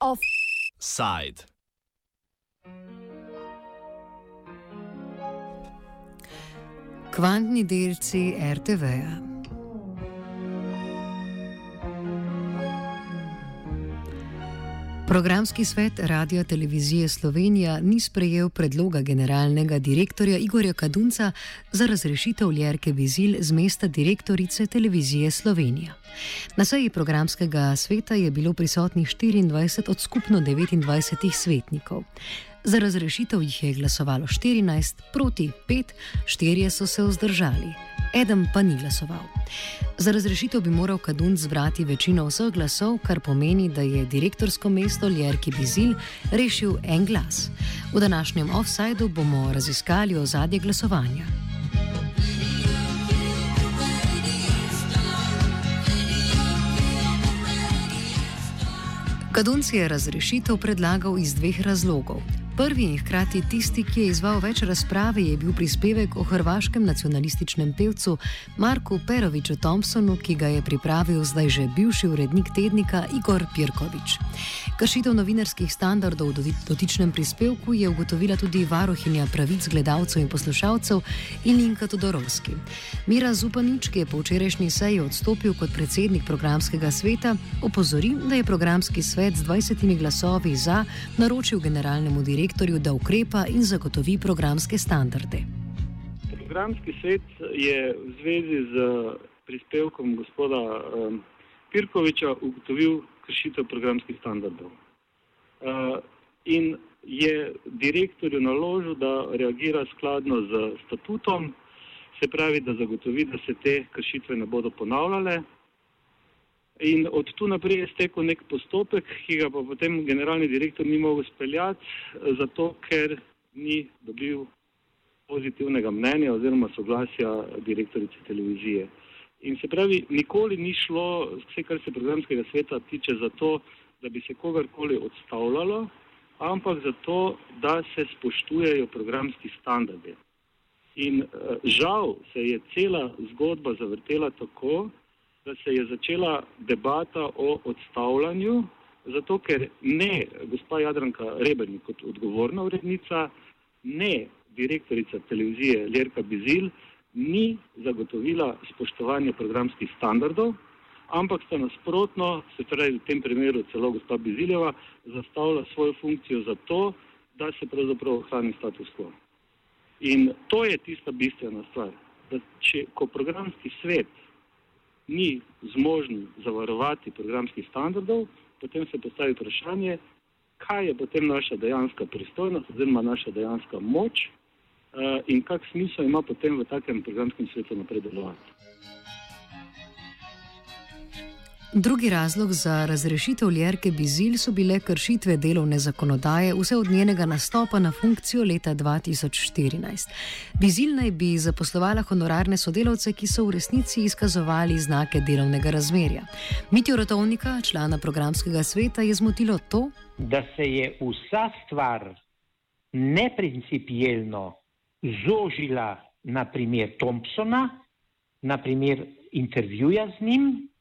Offside. Kvantni delci RTV-ja. Programski svet Radio Televizije Slovenija ni sprejel predloga generalnega direktorja Igorja Kadunca za razrešitev Ljerke Bizil z mesta direktorice Televizije Slovenija. Na seji programskega sveta je bilo prisotnih 24 od skupno 29 svetnikov. Za razrešitev jih je glasovalo 14, proti 5, 4 so se vzdržali eden pa ni glasoval. Za razrešitev bi moral Kadun zbrati večino vseh glasov, kar pomeni, da je direktorsko mesto Ljerki Bizil rešil en glas. V današnjem offsajdu bomo raziskali ozadje glasovanja. Kadunci je razrešitev predlagal iz dveh razlogov. Prvi in hkrati tisti, ki je izval več razprave, je bil prispevek o hrvaškem nacionalističnem pevcu Marku Peroviču Thompsonu, ki ga je pripravil zdaj že bivši urednik tednika Igor Pirkovič. Kršitev novinarskih standardov v dotičnem prispevku je ugotovila tudi varohinja pravic gledalcev in poslušalcev Ilinka Todorovski. Mira Zupanič, ki je po včerajšnji seji odstopil kot predsednik programskega sveta, opozori, da je programski svet z 20 glasovi za naročil generalnemu direktorju direktorju, da ukrepa in zagotovi programske standarde. Programski svet je v zvezi z prispevkom gospoda um, Pirkoviča ugotovil kršitev programskih standardov. Uh, in je direktorju naložil, da reagira skladno z statutom, se pravi, da zagotovi, da se te kršitve ne bodo ponavljale. In od tu naprej je stekel nek postopek, ki ga pa potem generalni direktor ni mogel speljati, zato ker ni dobil pozitivnega mnenja oziroma soglasja direktorice televizije. In se pravi, nikoli ni šlo, vse kar se programskega sveta tiče, za to, da bi se kogarkoli odstavljalo, ampak zato, da se spoštujejo programski standardi. In uh, žal se je cela zgodba zavrtela tako, da se je začela debata o odstavljanju, zato ker ne gospa Jadranka Rebernik kot odgovorna urednica, ne direktorica televizije Lerka Bizil ni zagotovila spoštovanje programskih standardov, ampak sta nasprotno, se pravi v tem primeru celo gospa Biziljeva, zastavila svojo funkcijo za to, da se pravzaprav ohrani status quo. In to je tista bistvena stvar, da če, ko programski svet ni zmožen zavarovati programskih standardov, potem se postavi vprašanje, kaj je potem naša dejanska pristojnost oziroma naša dejanska moč uh, in kak smisel ima potem v takem programskem svetu naprej delovati. Drugi razlog za razrešitev Ljerke Bizil so bile kršitve delovne zakonodaje vse od njenega nastopa na funkcijo leta 2014. Bizil naj bi zaposlovala honorarne sodelavce, ki so v resnici izkazovali znake delovnega razmerja. Mitjo Rotovnika, člana programskega sveta, je zmotilo to, da se je vsa stvar neprincipijelno zožila na primer Thompsona, na primer intervjuja z njim.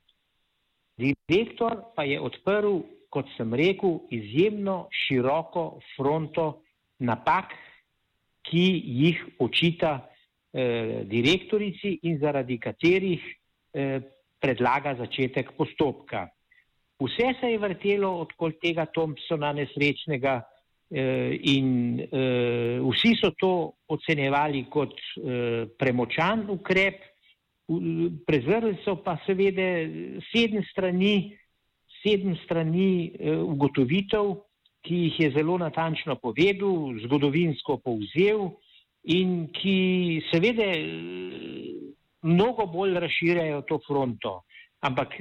Direktor pa je odprl, kot sem rekel, izjemno široko fronto napak, ki jih očita eh, direktorici in zaradi katerih eh, predlaga začetek postopka. Vse se je vrtelo okoli tega Thompsona nesrečnega eh, in eh, vsi so to ocenjevali kot eh, premočan ukrep, prezrli so pa seveda sedem strani, sedem strani eh, ugotovitev, ki jih je zelo natančno povedal, zgodovinsko povzel in ki seveda eh, mnogo bolj razširjajo to fronto. Ampak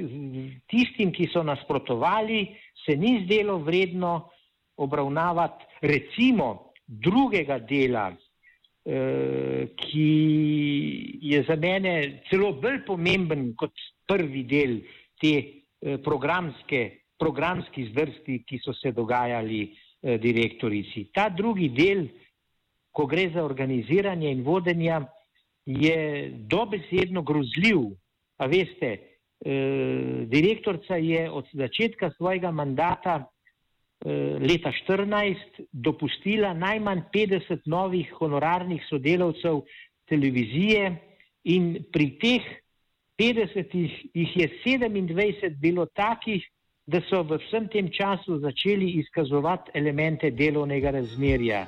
tistim, ki so nasprotovali, se ni zdelo vredno obravnavati recimo drugega dela ki je za mene celo bolj pomemben kot prvi del te eh, programske, programski zvrsti, ki so se dogajali eh, direktorici. Ta drugi del, ko gre za organiziranje in vodenje, je dobesedno grozljiv. A veste, eh, direktorica je od začetka svojega mandata eh, leta 2014 dopustila najmanj 50 novih honorarnih sodelavcev televizije in pri teh 50 jih je 27 bilo takih, da so v vsem tem času začeli izkazovati elemente delovnega razmerja.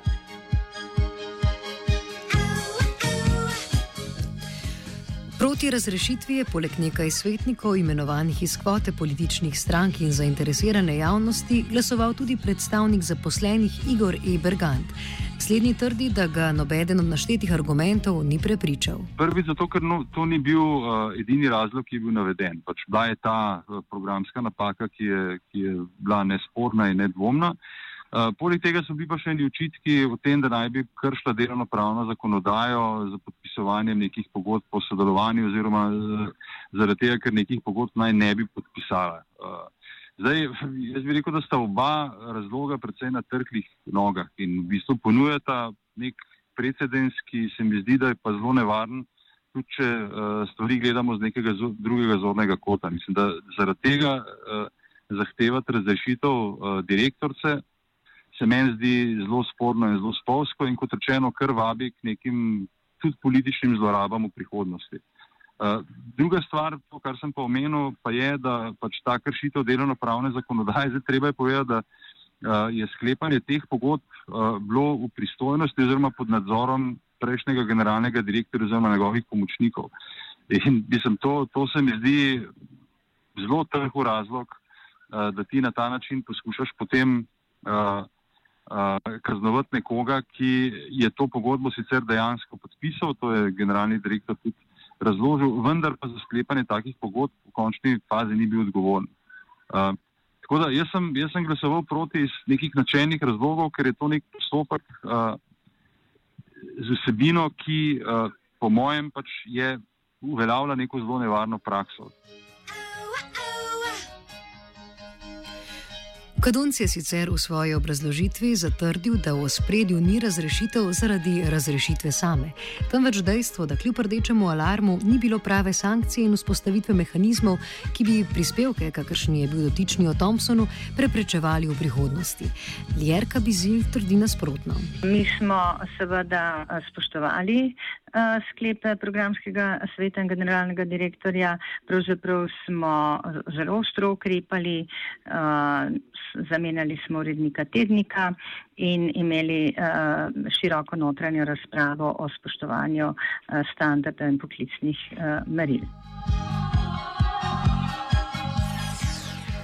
Proti razrešitvi je poleg nekaj svetnikov imenovanih iz kvote političnih strank in zainteresirane javnosti glasoval tudi predstavnik zaposlenih Igor Ebergant. Slednji trdi, da ga nobeden od naštetih argumentov ni prepričal. Prvi zato, ker no, to ni bil uh, edini razlog, ki je bil naveden. Pač bila je ta uh, programska napaka, ki je, ki je bila nesporna in nedvomna. Poleg tega so bili pa še eni očitki o tem, da naj bi kršila delovno pravno zakonodajo za podpisovanje nekih pogodb po sodelovanju oziroma uh, zaradi tega, ker nekih pogodb naj ne bi podpisala. Uh, Zdaj, jaz bi rekel, da sta oba razloga predvsej na trhlih nogah in v bistvu ponujata nek precedens, ki se mi zdi, da je pa zelo nevaren, tudi če stvari gledamo z nekega drugega zornega kota. Mislim, da zaradi tega zahtevati razrešitev direktorce se meni zdi zelo sporno in zelo spolsko in kot rečeno, kar vabi k nekim tudi političnim zlorabam v prihodnosti. Eh, druga stvar, to, kar sem pa omenil, pa je, da pač ta kršitev delovno-pravne zakonodaje, zdaj treba je povedati, da uh, je sklepanje teh pogodb uh, bilo v pristojnosti oziroma pod nadzorom prejšnjega generalnega direktorja oziroma njegovih pomočnikov. In mislim, to, to se mi zdi zelo trhu razlog, uh, da ti na ta način poskušaš potem uh, uh, kaznovati nekoga, ki je to pogodbo sicer dejansko podpisal, to je generalni direktor tudi razložil, vendar pa za sklepanje takih pogodb v končni fazi ni bil odgovoren. Uh, tako da jaz sem, jaz sem glasoval proti iz nekih načelnih razlogov, ker je to nek postopek uh, z vsebino, ki uh, po mojem pač je uveljavlja neko zelo nevarno prakso. Kadunc je sicer v svoji obrazložitvi zatrdil, da v spredju ni razrešitev zaradi razrešitve same, temveč dejstvo, da kljub rdečemu alarmu ni bilo prave sankcije in vzpostavitve mehanizmov, ki bi prispevke, kakršni je bil dotični o Thompsonu, preprečevali v prihodnosti. Ljerka Bizil trdi nasprotno. Mi smo seveda spoštovali Eh, sklepe programskega sveta in generalnega direktorja. Pravzaprav smo zelo ostro ukrepali, eh, zamenjali smo urednika tednika in imeli eh, široko notranjo razpravo o spoštovanju standarda in poklicnih meril.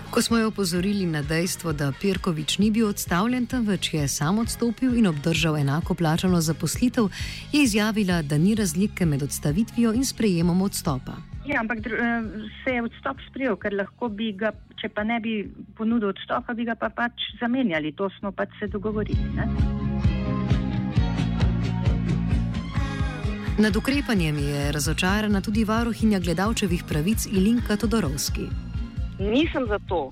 Ko smo jo opozorili na dejstvo, da Pirkovič ni bil odstavljen, temveč je sam odstopil in obdržal enako plačano zaposlitev, je izjavila, da ni razlike med odstavitvijo in sprejemom odstopa. Ja, ampak se je odstop sprejel, ker lahko bi ga, če pa ne bi ponudil odstopa, bi ga pa pač zamenjali. To smo pač se dogovorili. Ne? Nad ukrepanjem je razočarana tudi varuhinja gledalčevih pravic Ilinka Todorovski. Nisem za to,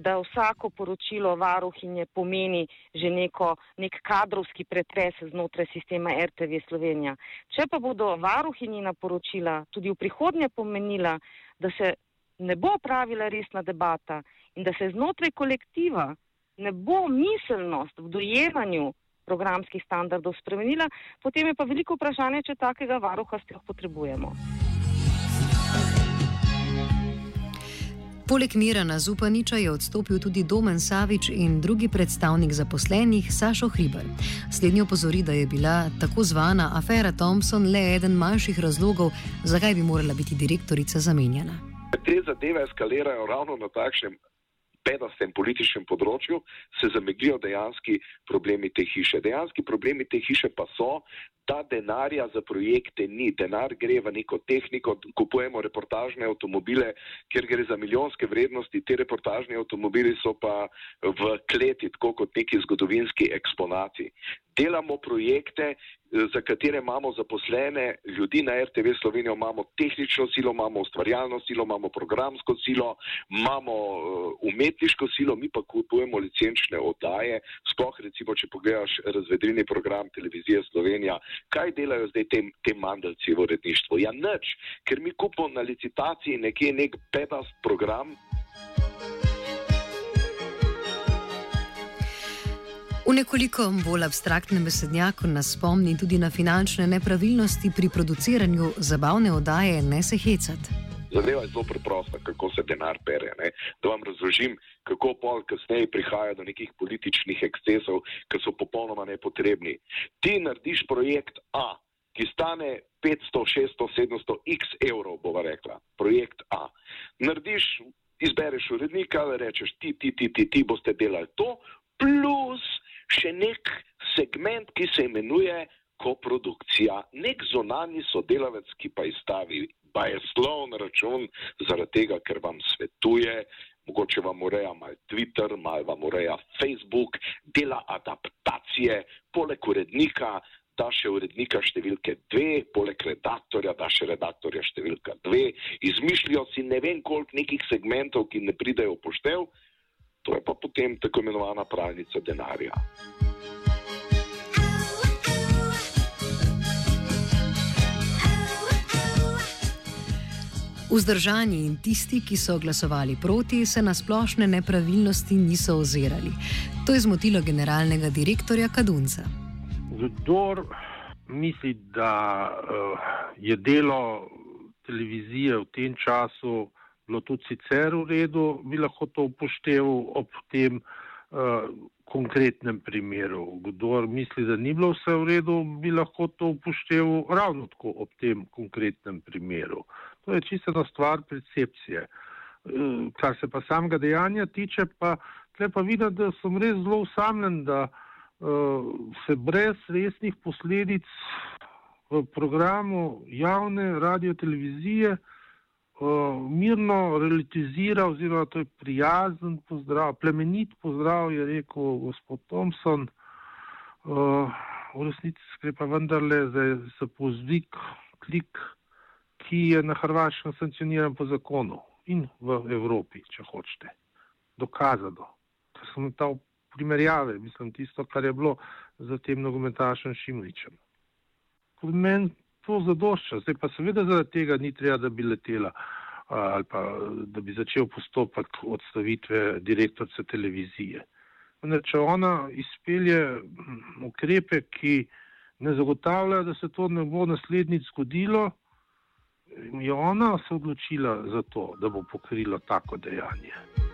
da vsako poročilo varuhinje pomeni že neko, nek kadrovski pretres znotraj sistema RTV Slovenija. Če pa bodo varuhinjina poročila tudi v prihodnje pomenila, da se ne bo pravila resna debata in da se znotraj kolektiva ne bo miselnost v dojemanju programskih standardov spremenila, potem je pa veliko vprašanje, če takega varuha sploh potrebujemo. Poleg Mirana Zupaniča je odstopil tudi Domen Savič in drugi predstavnik zaposlenih Sašo Hriber. Slednji opozori, da je bila tako zvana afera Thompson le eden manjših razlogov, zakaj bi morala biti direktorica zamenjana. Te zadeve eskalirajo ravno na takšnem pedastem političnem področju, se zameglijo dejanski problemi te hiše. Dejanski problemi te hiše pa so, da denarja za projekte ni. Denar gre v neko tehniko, kupujemo reportažne avtomobile, kjer gre za milijonske vrednosti, te reportažni avtomobili so pa v kleti, tako kot neki zgodovinski eksponati. Delamo projekte, eh, za katere imamo zaposlene ljudi na RTV Slovenijo, imamo tehnično silo, imamo ustvarjalno silo, imamo programsko silo, imamo eh, umetniško silo, mi pa kupujemo licenčne oddaje. Sploh recimo, če pogledaš razvedrini program televizije Slovenija, kaj delajo zdaj te, te mandalci v uredništvu? Ja, nič, ker mi kupimo na licitaciji nekje nek pedast program. V nekoliko bolj abstraktnem besednjaku nas spomni tudi na finančne nepravilnosti pri produciranju zabavne oddaje Ne se hecati. Zadeva je zelo preprosta, kako se denar pere. Ne? Da vam razložim, kako pol kasneje prihaja do nekih političnih ekscesov, ki so popolnoma nepotrebni. Ti narediš projekt A, ki stane 500, 600, 700 x evrov, bova rekla. Projekt A. Narediš, izbereš urednika, rečeš ti, ti, ti, ti, ti boste delali to, plus še nek segment, ki se imenuje koprodukcija. Nek zonani sodelavec, ki pa izstavi bajeslov na račun, zaradi tega, ker vam svetuje, mogoče vam ureja mal Twitter, mal vam ureja Facebook, dela adaptacije, poleg urednika. Da še urednika številke dve, poleg redaktorja, da še redaktorja številka dve, izmišljajo si ne vem koliko nekih segmentov, ki ne pridejo poštev, to je pa potem tako imenovana pravnica denarja. Vzdržani in tisti, ki so glasovali proti, se na splošne nepravilnosti niso ozirali. To je zmotilo generalnega direktorja Kadunca. Kdor misli, da uh, je delo televizije v tem času bilo tudi sicer v redu, bi lahko to upošteval ob tem uh, konkretnem primeru. Kdor misli, da ni bilo vse v redu, bi lahko to upošteval ravno tako ob tem konkretnem primeru. To je čisto stvar percepcije. Uh, kar se pa samega dejanja tiče, pa tle pa vidim, da sem res zelo usamljen, da uh, se brez resnih posledic v programu javne radio televizije uh, mirno relativizira, oziroma to je prijazen pozdrav, plemenit pozdrav, je rekel gospod Thompson. Uh, v resnici gre pa vendarle za, za pozvik, klik, ki je na Hrvaškem sankcioniran po zakonu in v Evropi, če hočete. Dokazano. To so ta primerjave, mislim, tisto, kar je bilo za tem nogometašem Šimličem. Meni to zadošča. Zdaj pa seveda zaradi tega ni treba, da bi letela ali pa da bi začel postopek odstavitve direktorce televizije. Ne, če ona izpelje ukrepe, ki ne zagotavljajo, da se to ne bo naslednjič zgodilo, je ona se odločila za to, da bo pokrila tako dejanje.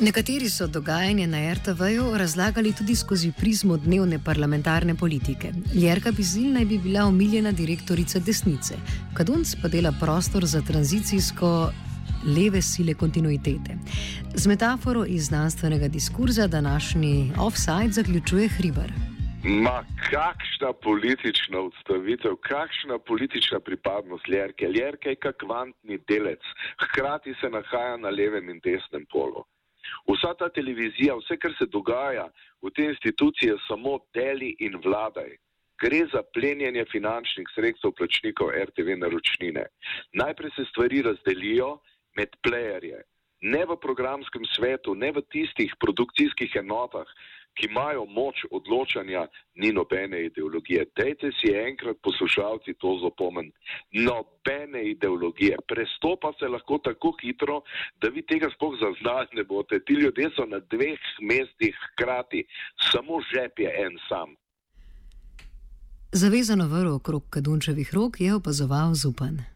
Nekateri so dogajanje na RTV-ju razlagali tudi skozi prizmo dnevne parlamentarne politike. Jerka Bizil naj bi bila omiljena direktorica desnice, Kadunc pa dela prostor za tranzicijsko leve sile kontinuitete. Z metaforo iz znanstvenega diskurza današnji offside zaključuje Hribar. Ma kakšna politična odstavitev, kakšna politična pripadnost Jerke. Jerke je kot kvantni delec, hkrati se nahaja na levem in desnem polu. Vsa ta televizija, vse, kar se dogaja v tej instituciji, je samo deli in vladaj. Gre za plenjenje finančnih sredstev plačnikov RTV naročnine. Najprej se stvari razdelijo med playerje, ne v programskem svetu, ne v tistih produkcijskih enotah, ki imajo moč odločanja, ni nobene ideologije. Dajte si enkrat poslušalci to zapomniti. Nobene ideologije. Prestopa se lahko tako hitro, da vi tega sploh zaznati ne boste. Ti ljudje so na dveh mestih hkrati, samo žep je en sam. Zavezano vrlo okrog Kadunčevih rok je opazoval Zupan.